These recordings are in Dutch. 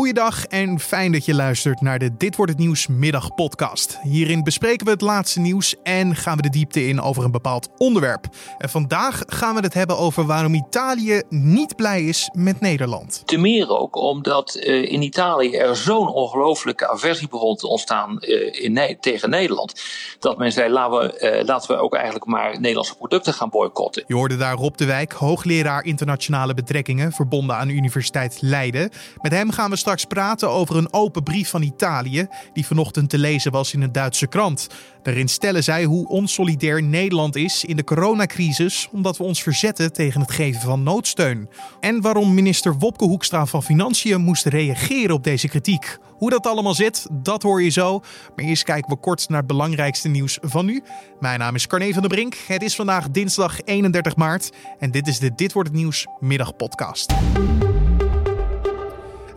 Goeiedag en fijn dat je luistert naar de Dit wordt het nieuws middagpodcast. Hierin bespreken we het laatste nieuws en gaan we de diepte in over een bepaald onderwerp. En vandaag gaan we het hebben over waarom Italië niet blij is met Nederland. Te meer ook omdat uh, in Italië er zo'n ongelooflijke aversie begon te ontstaan uh, in, tegen Nederland. Dat men zei laten we, uh, laten we ook eigenlijk maar Nederlandse producten gaan boycotten. Je hoorde daar Rob de Wijk, hoogleraar internationale betrekkingen verbonden aan de Universiteit Leiden. Met hem gaan we straks praten over een open brief van Italië die vanochtend te lezen was in een Duitse krant. Daarin stellen zij hoe onsolidair Nederland is in de coronacrisis omdat we ons verzetten tegen het geven van noodsteun. En waarom minister Wopke Hoekstra van Financiën moest reageren op deze kritiek. Hoe dat allemaal zit, dat hoor je zo. Maar eerst kijken we kort naar het belangrijkste nieuws van nu. Mijn naam is Carne van der Brink. Het is vandaag dinsdag 31 maart en dit is de Dit wordt het nieuws middagpodcast.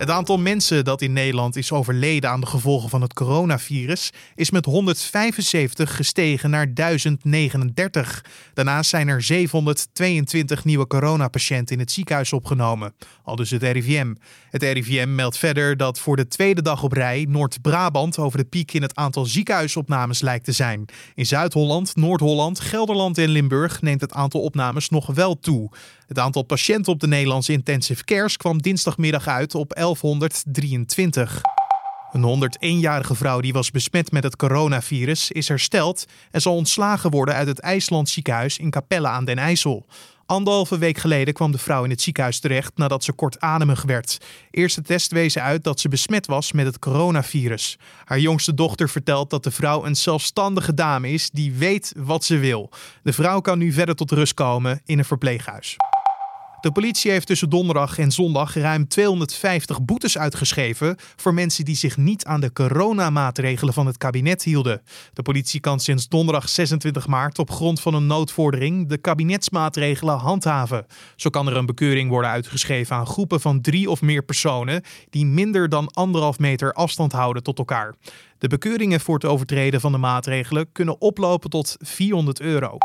Het aantal mensen dat in Nederland is overleden aan de gevolgen van het coronavirus is met 175 gestegen naar 1039. Daarnaast zijn er 722 nieuwe coronapatiënten in het ziekenhuis opgenomen, al dus het RIVM. Het RIVM meldt verder dat voor de tweede dag op rij Noord-Brabant over de piek in het aantal ziekenhuisopnames lijkt te zijn. In Zuid-Holland, Noord-Holland, Gelderland en Limburg neemt het aantal opnames nog wel toe. Het aantal patiënten op de Nederlandse intensive cares kwam dinsdagmiddag uit op 1123. Een 101-jarige vrouw die was besmet met het coronavirus is hersteld en zal ontslagen worden uit het IJsland ziekenhuis in Capelle aan den IJssel. Anderhalve week geleden kwam de vrouw in het ziekenhuis terecht nadat ze kortademig werd. Eerste test wezen uit dat ze besmet was met het coronavirus. Haar jongste dochter vertelt dat de vrouw een zelfstandige dame is die weet wat ze wil. De vrouw kan nu verder tot rust komen in een verpleeghuis. De politie heeft tussen donderdag en zondag ruim 250 boetes uitgeschreven voor mensen die zich niet aan de coronamaatregelen van het kabinet hielden. De politie kan sinds donderdag 26 maart op grond van een noodvordering de kabinetsmaatregelen handhaven. Zo kan er een bekeuring worden uitgeschreven aan groepen van drie of meer personen die minder dan anderhalf meter afstand houden tot elkaar. De bekeuringen voor het overtreden van de maatregelen kunnen oplopen tot 400 euro.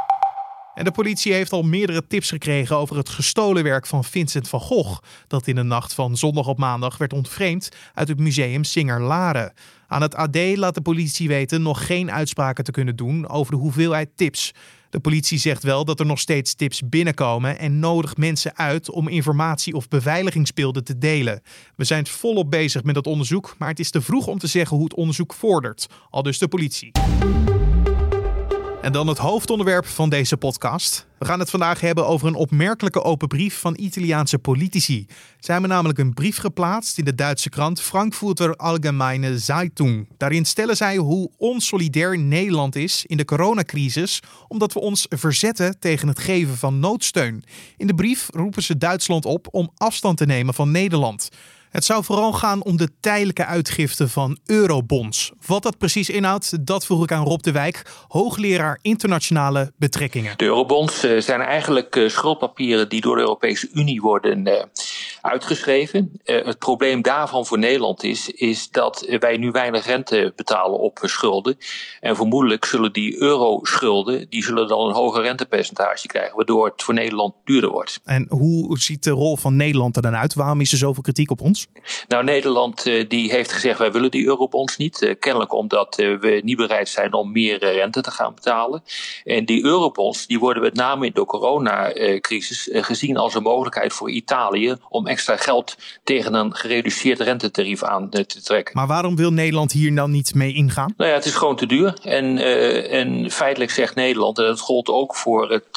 En de politie heeft al meerdere tips gekregen over het gestolen werk van Vincent van Gogh, dat in de nacht van zondag op maandag werd ontvreemd uit het museum Singer Laren. Aan het AD laat de politie weten nog geen uitspraken te kunnen doen over de hoeveelheid tips. De politie zegt wel dat er nog steeds tips binnenkomen en nodigt mensen uit om informatie of beveiligingsbeelden te delen. We zijn volop bezig met dat onderzoek, maar het is te vroeg om te zeggen hoe het onderzoek vordert, al dus de politie. En dan het hoofdonderwerp van deze podcast. We gaan het vandaag hebben over een opmerkelijke open brief van Italiaanse politici. Zij hebben namelijk een brief geplaatst in de Duitse krant Frankfurter Allgemeine Zeitung. Daarin stellen zij hoe onsolidair Nederland is in de coronacrisis, omdat we ons verzetten tegen het geven van noodsteun. In de brief roepen ze Duitsland op om afstand te nemen van Nederland. Het zou vooral gaan om de tijdelijke uitgifte van eurobonds. Wat dat precies inhoudt, dat vroeg ik aan Rob de Wijk, hoogleraar internationale betrekkingen. De eurobonds eh, zijn eigenlijk eh, schuldpapieren die door de Europese Unie worden eh, uitgeschreven. Het probleem daarvan voor Nederland is, is dat wij nu weinig rente betalen op schulden. En vermoedelijk zullen die euroschulden, die zullen dan een hoger rentepercentage krijgen, waardoor het voor Nederland duurder wordt. En hoe ziet de rol van Nederland er dan uit? Waarom is er zoveel kritiek op ons? Nou, Nederland uh, die heeft gezegd wij willen die eurobonds niet. Uh, kennelijk omdat we niet bereid zijn om meer rente te gaan betalen. En die eurobonds die worden met name in de coronacrisis gezien als een mogelijkheid voor Italië om extra geld tegen een gereduceerd rentetarief aan te trekken. Maar waarom wil Nederland hier dan niet mee ingaan? Nou ja, het is gewoon te duur. En, en feitelijk zegt Nederland, en dat gold ook voor het,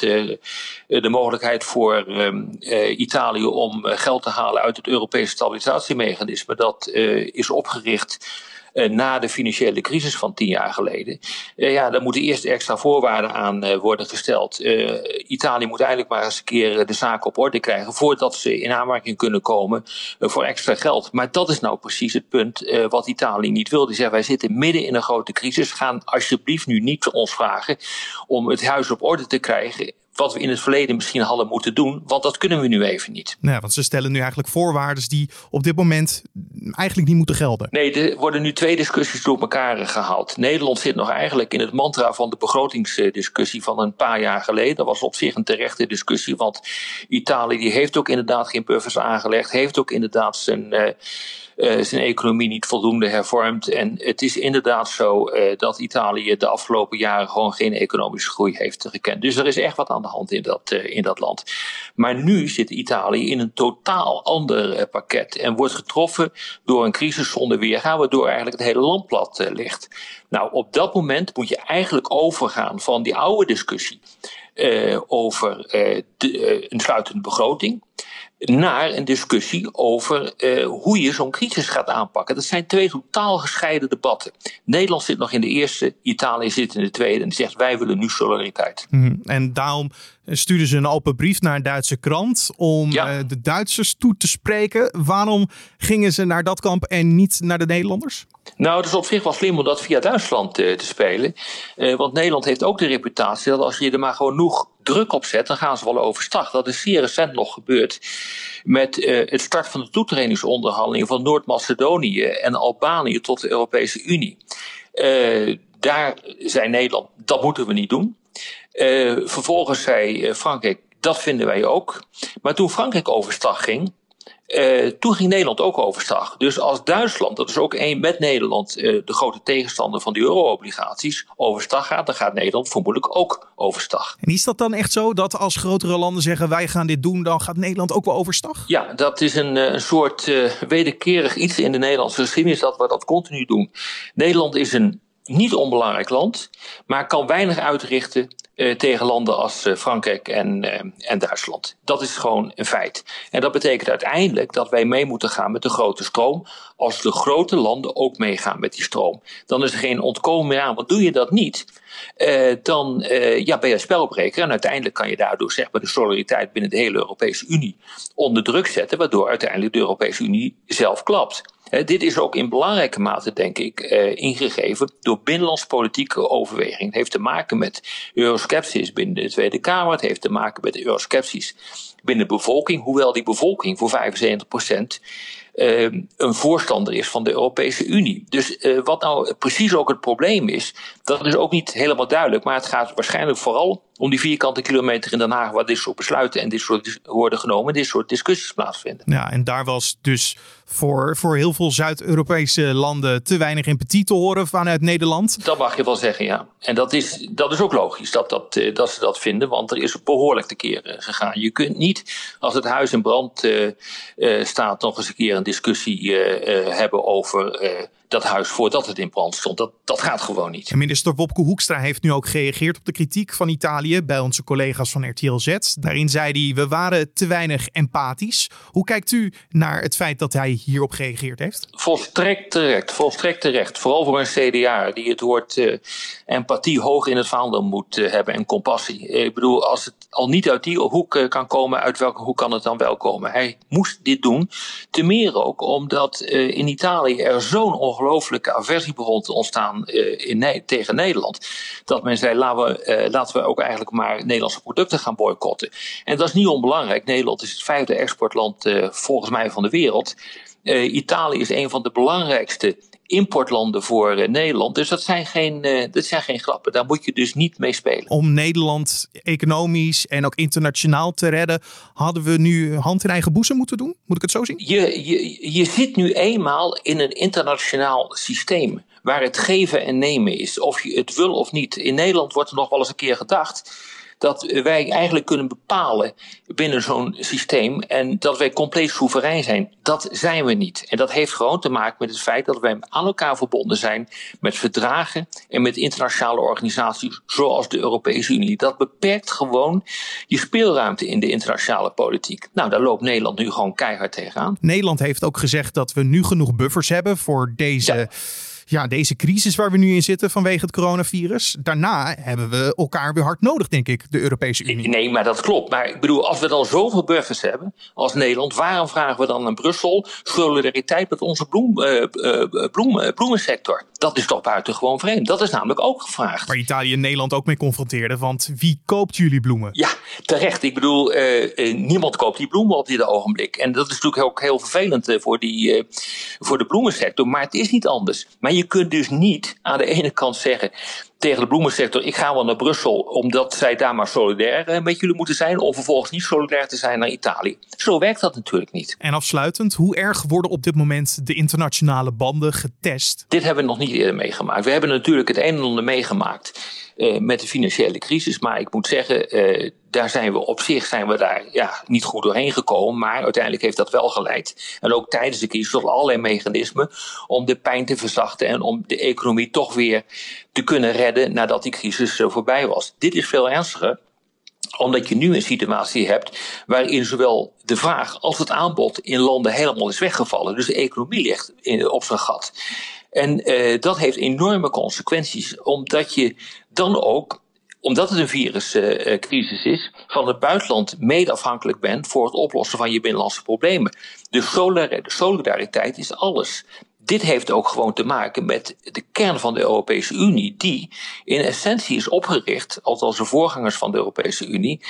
de mogelijkheid voor ehm, Italië om geld te halen uit het Europese stabilisatiemechanisme dat is opgericht na de financiële crisis van tien jaar geleden. Uh, ja, daar moeten eerst extra voorwaarden aan worden gesteld. Italië moet eigenlijk maar eens een keer de zaken op orde krijgen voordat ze in aanmerking kunnen komen voor extra geld. Maar dat is nou precies het punt wat Italië niet wil. Die zegt wij zitten midden in een grote crisis. Gaan alsjeblieft nu niet ons vragen om het huis op orde te krijgen wat we in het verleden misschien hadden moeten doen, want dat kunnen we nu even niet. Nou, want ze stellen nu eigenlijk voorwaarden die op dit moment eigenlijk niet moeten gelden. Nee, er worden nu twee discussies door elkaar gehaald. Nederland zit nog eigenlijk in het mantra van de begrotingsdiscussie van een paar jaar geleden. Dat was op zich een terechte discussie, want Italië die heeft ook inderdaad geen buffers aangelegd, heeft ook inderdaad zijn. Uh, zijn economie niet voldoende hervormd. En het is inderdaad zo dat Italië de afgelopen jaren gewoon geen economische groei heeft gekend. Dus er is echt wat aan de hand in dat, in dat land. Maar nu zit Italië in een totaal ander pakket en wordt getroffen door een crisis zonder weergaan, waardoor eigenlijk het hele land plat ligt. Nou, op dat moment moet je eigenlijk overgaan van die oude discussie over de, een sluitende begroting naar een discussie over hoe je zo'n crisis gaat aanpakken. Dat zijn twee totaal gescheiden debatten. Nederland zit nog in de eerste, Italië zit in de tweede en zegt wij willen nu solidariteit. Mm, en daarom stuurden ze een open brief naar een Duitse krant om de Duitsers toe te spreken. Waarom gingen ze naar dat kamp en niet naar de Nederlanders? Nou, het is op zich wel slim om dat via Duitsland uh, te spelen. Uh, want Nederland heeft ook de reputatie dat als je er maar genoeg druk op zet, dan gaan ze wel overstag. Dat is zeer recent nog gebeurd met uh, het start van de toetredingsonderhandelingen van Noord-Macedonië en Albanië tot de Europese Unie. daar zei Nederland, dat moeten we niet doen. Vervolgens zei Frankrijk, dat vinden wij ook. Maar toen Frankrijk overstag ging, uh, toen ging Nederland ook overstag. Dus als Duitsland, dat is ook één met Nederland uh, de grote tegenstander van die euro-obligaties, overstag gaat, dan gaat Nederland vermoedelijk ook overstag. En is dat dan echt zo dat als grotere landen zeggen wij gaan dit doen, dan gaat Nederland ook wel overstag? Ja, dat is een, eh, een soort uh, wederkerig iets in de Nederlandse geschiedenis dat we dat continu doen. Nederland is een niet onbelangrijk land, maar kan weinig uitrichten uh, tegen landen als uh, Frankrijk en, uh, en Duitsland. Dat is gewoon een feit. En dat betekent uiteindelijk dat wij mee moeten gaan met de grote stroom. Als de grote landen ook meegaan met die stroom. Dan is er geen ontkomen meer aan. Want doe je dat niet, dan ja, ben je spelbreker. En uiteindelijk kan je daardoor zeg maar, de solidariteit binnen de hele Europese Unie onder druk zetten. Waardoor uiteindelijk de Europese Unie zelf klapt dit is ook in belangrijke mate, denk ik, uh, ingegeven door binnenlandspolitieke overwegingen. Het heeft te maken met euroskepsis binnen de Tweede Kamer. Het heeft te maken met euroskepsis binnen de bevolking. Hoewel die bevolking voor 75 procent uh, een voorstander is van de Europese Unie. Dus uh, wat nou precies ook het probleem is, dat is ook niet helemaal duidelijk. Maar het gaat waarschijnlijk vooral om die vierkante kilometer in Den Haag, waar dit soort besluiten en dit soort worden genomen, dit soort discussies plaatsvinden. Ja, en daar was dus voor, voor heel veel Zuid-Europese landen te weinig empathie te horen vanuit Nederland. Dat mag je wel zeggen, ja. En dat is, dat is ook logisch dat, dat, eh, dat ze dat vinden, want er is behoorlijk te keer eh, gegaan. Je kunt niet, als het huis in brand uh, uh, staat, nog eens een keer een discussie uh, hebben over dat huis voordat het in brand stond. Dat, dat gaat gewoon niet. En minister Wopke Hoekstra heeft nu ook gereageerd op de kritiek van Italië bij onze collega's van RTL Z. Daarin zei hij: We waren te weinig empathisch. Hoe kijkt u naar het feit dat hij hierop gereageerd heeft? Volstrekt terecht, volstrekt terecht. Vooral voor een CDA die het woord uh, empathie hoog in het vaandel moet uh, hebben en compassie. Ik bedoel, als het al niet uit die hoek uh, kan komen, uit welke hoek kan het dan wel komen? Hij moest dit doen. Te meer ook omdat in Italië er zo'n ongelooflijke aversie begon te ontstaan in, tegen Nederland. Dat men zei: laten we, laten we ook eigenlijk maar Nederlandse producten gaan boycotten. En dat is niet onbelangrijk. Nederland is het vijfde exportland volgens mij van de wereld. Italië is een van de belangrijkste importlanden voor uh, Nederland. Dus dat zijn, geen, uh, dat zijn geen grappen. Daar moet je dus niet mee spelen. Om Nederland economisch en ook internationaal te redden, hadden we nu hand in eigen boezem moeten doen? Moet ik het zo zien? Je, je, je zit nu eenmaal in een internationaal systeem. Waar het geven en nemen is, of je het wil of niet. In Nederland wordt er nog wel eens een keer gedacht dat wij eigenlijk kunnen bepalen binnen zo'n systeem en dat wij compleet soeverein zijn. Dat zijn we niet. En dat heeft gewoon te maken met het feit dat wij aan elkaar verbonden zijn met verdragen en met internationale organisaties zoals de Europese Unie. Dat beperkt gewoon je speelruimte in de internationale politiek. Nou, daar loopt Nederland nu gewoon keihard tegenaan. Nederland heeft ook gezegd dat we nu genoeg buffers hebben voor deze. Ja ja, deze crisis waar we nu in zitten vanwege het coronavirus. Daarna hebben we elkaar weer hard nodig, denk ik, de Europese Unie. Nee, maar dat klopt. Maar ik bedoel, als we dan zoveel buffers hebben als Nederland, waarom vragen we dan aan Brussel solidariteit met onze bloem, uh, bloem, bloemensector? Dat is toch buitengewoon vreemd. Dat is namelijk ook gevraagd. Waar Italië en Nederland ook mee confronteerden, want wie koopt jullie bloemen? Ja, terecht. Ik bedoel, uh, niemand koopt die bloemen op dit ogenblik. En dat is natuurlijk ook heel vervelend voor, die, voor de bloemensector, maar het is niet anders. Maar je kunt dus niet aan de ene kant zeggen. Tegen de bloemensector: ik ga wel naar Brussel omdat zij daar maar solidair eh, met jullie moeten zijn, om vervolgens niet solidair te zijn naar Italië. Zo werkt dat natuurlijk niet. En afsluitend, hoe erg worden op dit moment de internationale banden getest? Dit hebben we nog niet eerder meegemaakt. We hebben natuurlijk het een en ander meegemaakt uh, met de financiële crisis. Maar ik moet zeggen, uh, daar zijn we op zich zijn we daar ja, niet goed doorheen gekomen. Maar uiteindelijk heeft dat wel geleid. En ook tijdens de crisis tot allerlei mechanismen om de pijn te verzachten en om de economie toch weer te kunnen redden nadat die crisis uh, voorbij was. Dit is veel ernstiger omdat je nu een situatie hebt waarin zowel de vraag als het aanbod in landen helemaal is weggevallen. Dus de economie ligt in, op zijn gat. En dat heeft enorme consequenties, omdat je dan ook omdat het een viruscrisis is, van het buitenland mede afhankelijk bent voor het oplossen van je binnenlandse problemen. Dus solidariteit is alles. Dit heeft ook gewoon te maken met de kern van de Europese Unie, die in essentie is opgericht, althans de voorgangers van de Europese Unie,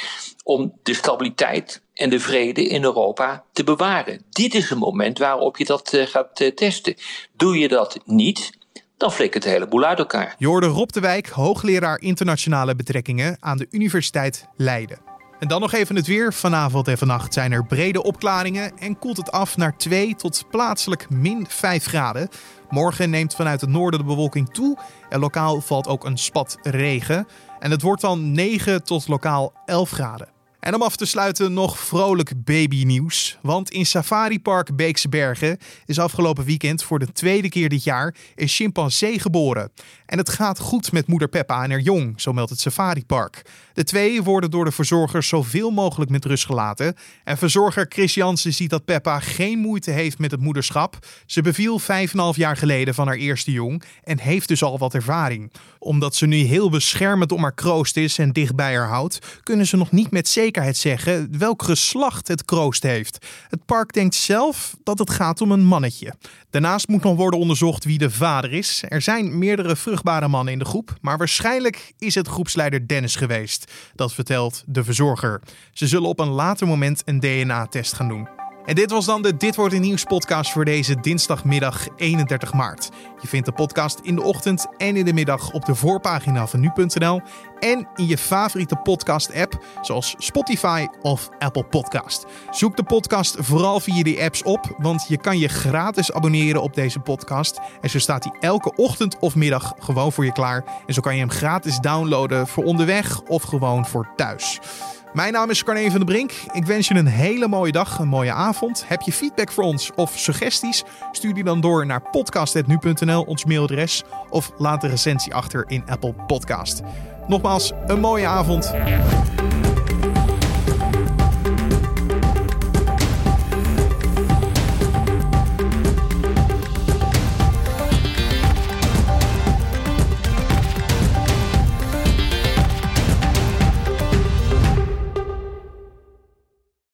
om de stabiliteit en de vrede in Europa te bewaren. Dit is een moment waarop je dat uh, gaat uh, testen. Doe je dat niet, dan flikkert de hele boel uit elkaar. Jorde Rob de Wijk, hoogleraar internationale betrekkingen aan de Universiteit Leiden. En dan nog even het weer. Vanavond en vannacht zijn er brede opklaringen en koelt het af naar 2 tot plaatselijk min 5 graden. Morgen neemt vanuit het noorden de bewolking toe en lokaal valt ook een spat regen. En het wordt dan 9 tot lokaal 11 graden. En om af te sluiten nog vrolijk babynieuws. Want in Safari Park Beekse Bergen is afgelopen weekend voor de tweede keer dit jaar een chimpansee geboren. En het gaat goed met moeder Peppa en haar jong, zo meldt het Safari Park. De twee worden door de verzorgers zoveel mogelijk met rust gelaten. En verzorger Chris Jansen ziet dat Peppa geen moeite heeft met het moederschap. Ze beviel 5,5 jaar geleden van haar eerste jong en heeft dus al wat ervaring. Omdat ze nu heel beschermend om haar kroost is en dicht bij haar houdt, kunnen ze nog niet met zekerheid zeggen welk geslacht het kroost heeft. Het park denkt zelf dat het gaat om een mannetje. Daarnaast moet nog worden onderzocht wie de vader is. Er zijn meerdere vruchtbare mannen in de groep, maar waarschijnlijk is het groepsleider Dennis geweest. Dat vertelt de verzorger. Ze zullen op een later moment een DNA-test gaan doen. En dit was dan de Dit wordt een nieuws podcast voor deze dinsdagmiddag 31 maart. Je vindt de podcast in de ochtend en in de middag op de voorpagina van nu.nl en in je favoriete podcast app zoals Spotify of Apple Podcast. Zoek de podcast vooral via die apps op, want je kan je gratis abonneren op deze podcast en zo staat hij elke ochtend of middag gewoon voor je klaar en zo kan je hem gratis downloaden voor onderweg of gewoon voor thuis. Mijn naam is Carne van der Brink. Ik wens je een hele mooie dag, een mooie avond. Heb je feedback voor ons of suggesties? Stuur die dan door naar podcast.nu.nl, ons mailadres. Of laat een recensie achter in Apple Podcast. Nogmaals, een mooie avond.